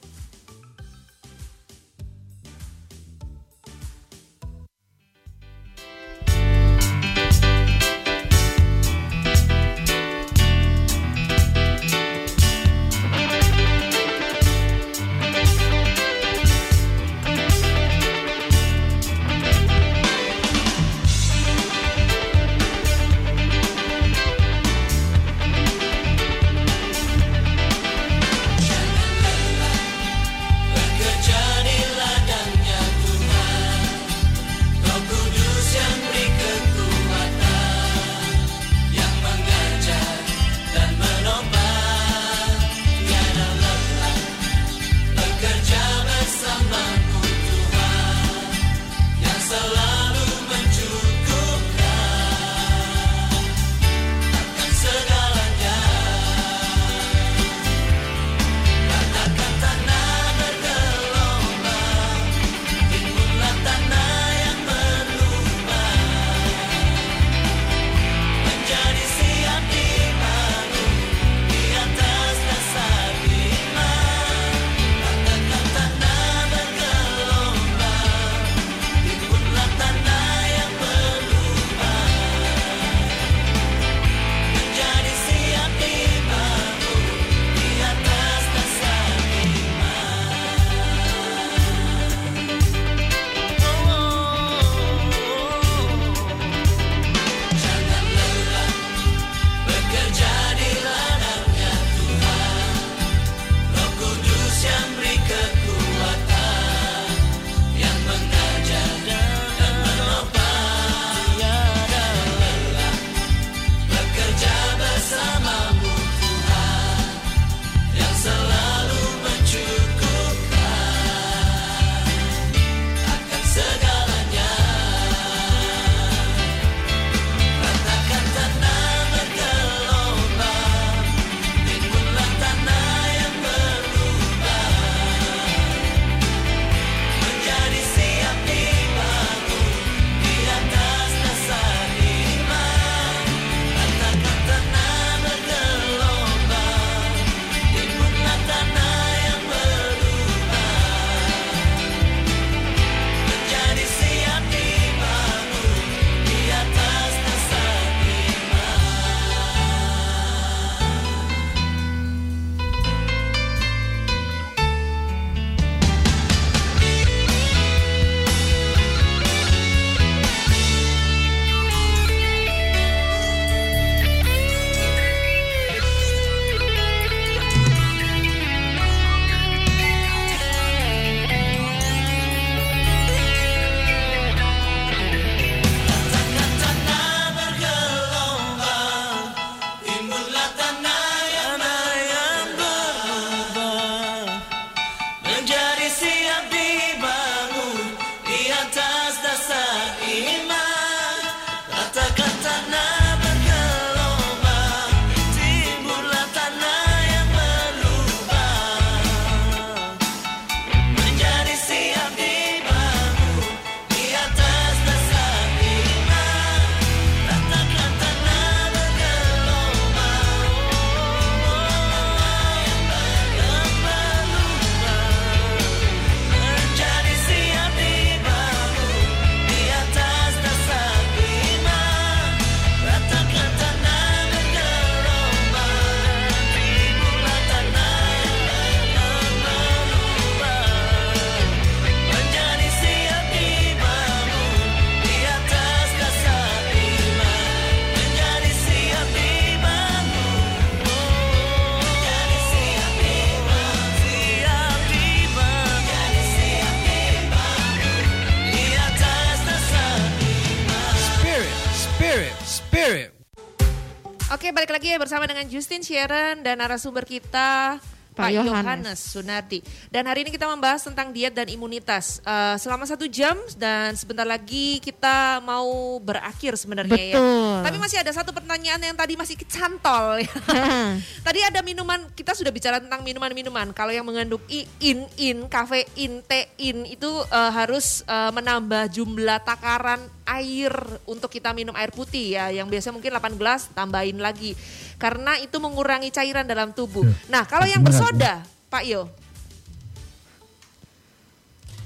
Ya bersama dengan Justin Sharon dan narasumber kita Pak, Pak Yohanes Sunardi. Dan hari ini kita membahas tentang diet dan imunitas uh, selama satu jam dan sebentar lagi kita mau berakhir sebenarnya ya. Tapi masih ada satu pertanyaan yang tadi masih kecantol. Ya. tadi ada minuman kita sudah bicara tentang minuman-minuman. Kalau yang mengandung in, in, kafein, tein itu uh, harus uh, menambah jumlah takaran air untuk kita minum air putih ya. Yang biasa mungkin 8 gelas tambahin lagi karena itu mengurangi cairan dalam tubuh. Ya. Nah, kalau yang bersoda, Pak Yo.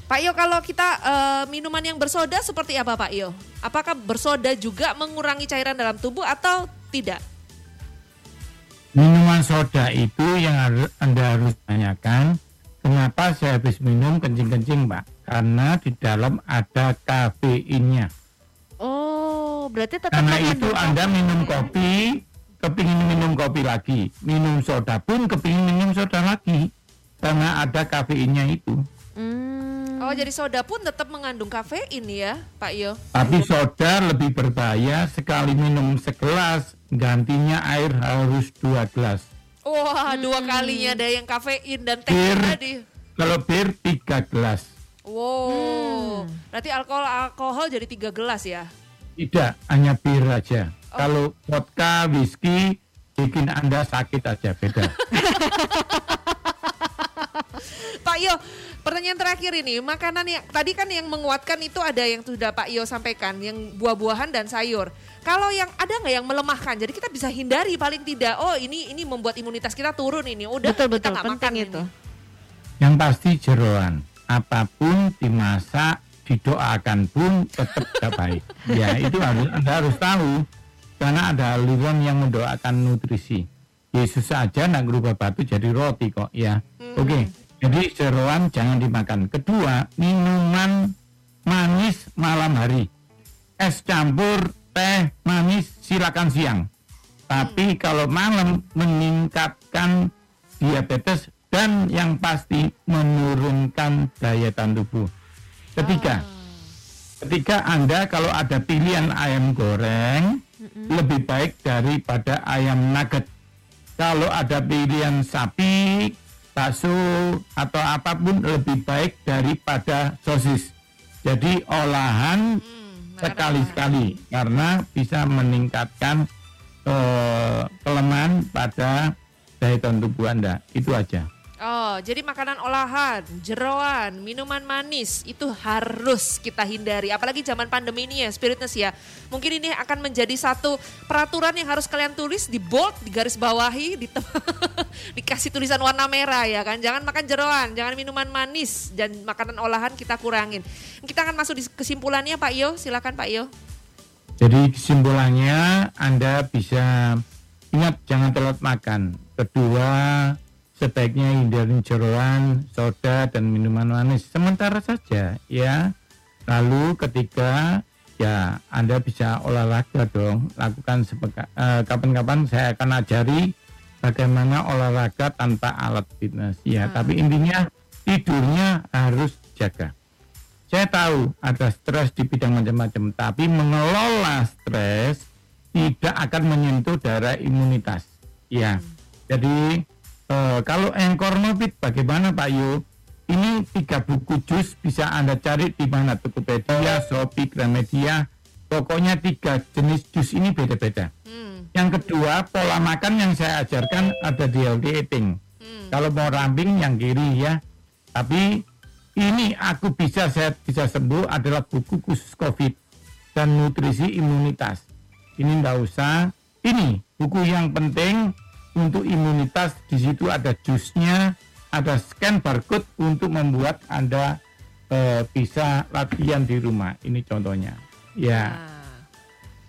Pak Yo, kalau kita uh, minuman yang bersoda seperti apa Pak Yo? Apakah bersoda juga mengurangi cairan dalam tubuh atau tidak? Minuman soda itu yang harus, Anda harus tanyakan, kenapa saya habis minum kencing-kencing Pak? Karena di dalam ada kafeinnya. Berarti tetap Karena itu Anda minum kopi, kepingin minum kopi lagi, minum soda pun kepingin minum soda lagi karena ada kafeinnya itu. Hmm. Oh jadi soda pun tetap mengandung kafein ya Pak Yo? Tapi soda lebih berbahaya sekali minum segelas gantinya air harus dua gelas. Wah hmm. dua kalinya ada yang kafein dan teh bir, tadi. Kalau bir tiga gelas. Wow, hmm. berarti alkohol alkohol jadi tiga gelas ya? Tidak, hanya bir aja. Oh. Kalau vodka, whisky bikin Anda sakit aja beda. Pak Yo, pertanyaan terakhir ini, makanan yang tadi kan yang menguatkan itu ada yang sudah Pak Yo sampaikan, yang buah-buahan dan sayur. Kalau yang ada nggak yang melemahkan, jadi kita bisa hindari paling tidak. Oh ini ini membuat imunitas kita turun ini, udah betul, betul, kita nggak makan itu. Ini. Yang pasti jeroan, apa pun dimasak, didoakan pun tetap tidak baik. Ya itu harus Anda harus tahu karena ada aliran yang mendoakan nutrisi. Yesus saja nak berubah batu jadi roti kok ya. Hmm. Oke, okay. jadi seruan jangan dimakan. Kedua, minuman manis malam hari. Es campur teh manis silakan siang. Tapi hmm. kalau malam meningkatkan diabetes dan yang pasti menurunkan daya tahan tubuh. Ketiga, oh. ketika Anda kalau ada pilihan ayam goreng, mm-hmm. lebih baik daripada ayam nugget. Kalau ada pilihan sapi, bakso atau apa pun lebih baik daripada sosis. Jadi olahan mm, sekali-sekali karena bisa meningkatkan uh, kelemahan pada daya tahan tubuh Anda. Itu aja. Oh, jadi makanan olahan, jeroan, minuman manis itu harus kita hindari. Apalagi zaman pandemi ini ya, spiritness ya. Mungkin ini akan menjadi satu peraturan yang harus kalian tulis di bold, di garis bawahi, di dikasih tulisan warna merah ya kan. Jangan makan jeroan, jangan minuman manis dan makanan olahan kita kurangin. Kita akan masuk di kesimpulannya Pak Yo, silakan Pak Yo. Jadi kesimpulannya Anda bisa ingat jangan telat makan. Kedua, sebaiknya hindari jeroan, soda dan minuman manis sementara saja ya. Lalu ketika ya Anda bisa olahraga dong, lakukan eh, kapan-kapan saya akan ajari bagaimana olahraga tanpa alat fitness ya. Hmm. Tapi intinya tidurnya harus jaga. Saya tahu ada stres di bidang macam-macam, tapi mengelola stres tidak akan menyentuh darah imunitas. Ya, hmm. jadi Uh, kalau Engkor Mobit bagaimana Pak Yu? Ini tiga buku jus bisa Anda cari di mana Tokopedia, Shopee, Gramedia. Pokoknya tiga jenis jus ini beda-beda. Hmm. Yang kedua, pola makan yang saya ajarkan ada di healthy eating. Hmm. Kalau mau rambing yang kiri ya. Tapi ini aku bisa saya bisa sembuh adalah buku khusus COVID dan nutrisi imunitas. Ini enggak usah. Ini buku yang penting untuk imunitas di situ ada jusnya, ada scan barcode untuk membuat Anda e, bisa latihan di rumah. Ini contohnya. Ya. Nah.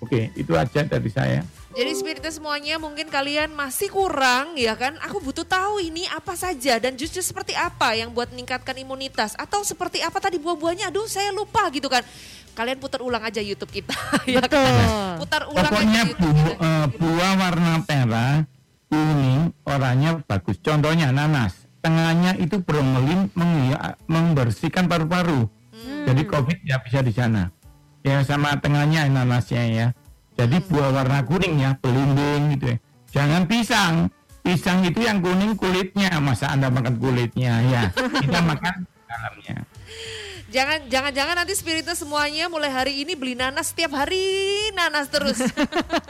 Oke, itu aja dari saya. Jadi spiritnya semuanya mungkin kalian masih kurang ya kan? Aku butuh tahu ini apa saja dan jus-jus seperti apa yang buat meningkatkan imunitas atau seperti apa tadi buah-buahnya? Aduh saya lupa gitu kan. Kalian putar ulang aja YouTube kita. ya Betul. Kan? Putar ulang Pokoknya aja bu, uh, buah warna merah kuning oranye bagus. Contohnya nanas, tengahnya itu bromelain membersihkan paru-paru. Hmm. Jadi COVID ya bisa di sana. Ya sama tengahnya nanasnya ya. Jadi hmm. buah warna kuningnya belimbing gitu ya. Jangan pisang. Pisang itu yang kuning kulitnya. Masa Anda makan kulitnya ya. Kita makan dalamnya. Jangan jangan jangan nanti spiritnya semuanya mulai hari ini beli nanas setiap hari nanas terus.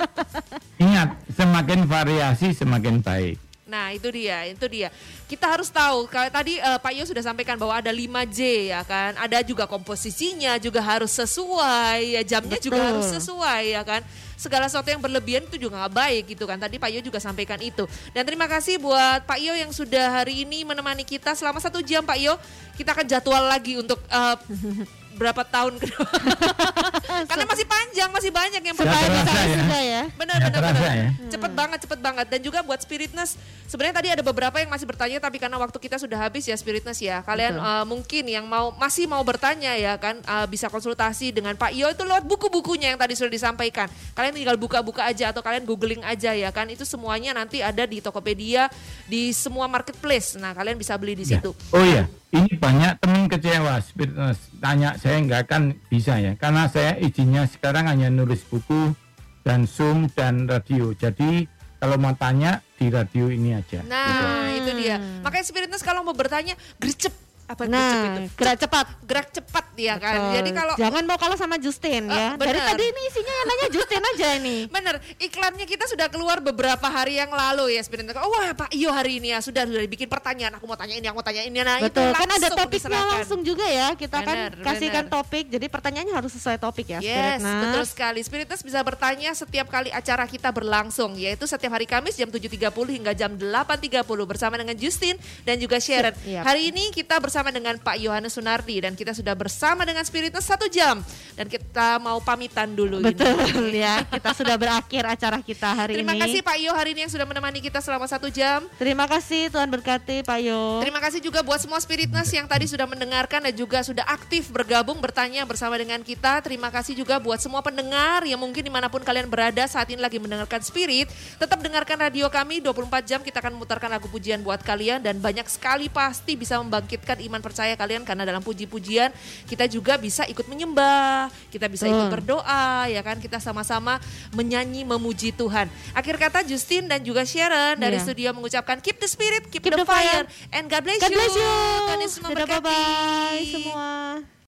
Ingat, semakin variasi semakin baik. Nah itu dia, itu dia. Kita harus tahu, kalau tadi uh, Pak Yo sudah sampaikan bahwa ada 5J ya kan, ada juga komposisinya juga harus sesuai, ya jamnya Betul. juga harus sesuai ya kan. Segala sesuatu yang berlebihan itu juga nggak baik gitu kan. Tadi Pak Yo juga sampaikan itu. Dan terima kasih buat Pak Yo yang sudah hari ini menemani kita selama satu jam Pak Yo. Kita akan jadwal lagi untuk uh, berapa tahun ke depan. Karena masih panjang, masih banyak yang perlu ya. ya. Benar, benar, benar. Ya. Cepet banget, cepet banget. Dan juga buat Spiritness, sebenarnya tadi ada beberapa yang masih bertanya, tapi karena waktu kita sudah habis ya Spiritness ya. Kalian uh, mungkin yang mau masih mau bertanya ya kan, uh, bisa konsultasi dengan Pak Iyo itu lewat buku-bukunya yang tadi sudah disampaikan. Kalian tinggal buka-buka aja atau kalian googling aja ya kan. Itu semuanya nanti ada di Tokopedia, di semua marketplace. Nah kalian bisa beli di ya. situ. Oh iya ini banyak teman kecewa tanya saya nggak akan bisa ya karena saya izinnya sekarang hanya nulis buku dan zoom dan radio jadi kalau mau tanya di radio ini aja. Nah, gitu. itu dia. Makanya Spiritness kalau mau bertanya, gercep apa nah, itu? gerak cepat gerak cepat ya kan Betul. jadi kalau jangan mau kalah sama Justin uh, ya bener. dari tadi ini isinya yang nanya Justin aja ini bener iklannya kita sudah keluar beberapa hari yang lalu ya sebenarnya oh wah Pak Iyo hari ini ya sudah sudah dibikin pertanyaan aku mau tanya ini aku mau tanya ini nah Betul, itu kan ada topiknya diserahkan. langsung juga ya kita kan bener, kan kasihkan bener. topik jadi pertanyaannya harus sesuai topik ya yes Spiritness. betul sekali Spiritness bisa bertanya setiap kali acara kita berlangsung yaitu setiap hari Kamis jam 7.30 hingga jam 8.30 bersama dengan Justin dan juga Sharon yep. hari ini kita bersama dengan Pak Yohanes Sunardi dan kita sudah bersama dengan Spiritnya satu jam dan kita mau pamitan dulu. Betul ini. ya, kita sudah berakhir acara kita hari Terima ini. Terima kasih Pak Yo hari ini yang sudah menemani kita selama satu jam. Terima kasih Tuhan berkati Pak Yo. Terima kasih juga buat semua Spiritness yang tadi sudah mendengarkan dan juga sudah aktif bergabung bertanya bersama dengan kita. Terima kasih juga buat semua pendengar yang mungkin di mana pun kalian berada saat ini lagi mendengarkan Spirit. Tetap dengarkan radio kami 24 jam kita akan memutarkan lagu pujian buat kalian dan banyak sekali pasti bisa membangkitkan iman percaya kalian karena dalam puji-pujian kita juga bisa ikut menyembah, kita bisa ikut berdoa ya kan kita sama-sama menyanyi memuji Tuhan. Akhir kata Justin dan juga Sharon dari yeah. studio mengucapkan keep the spirit, keep, keep the, the fire, fire and God bless God you. Bless you. Tuhan Yesus memberkati. Bye bye semua.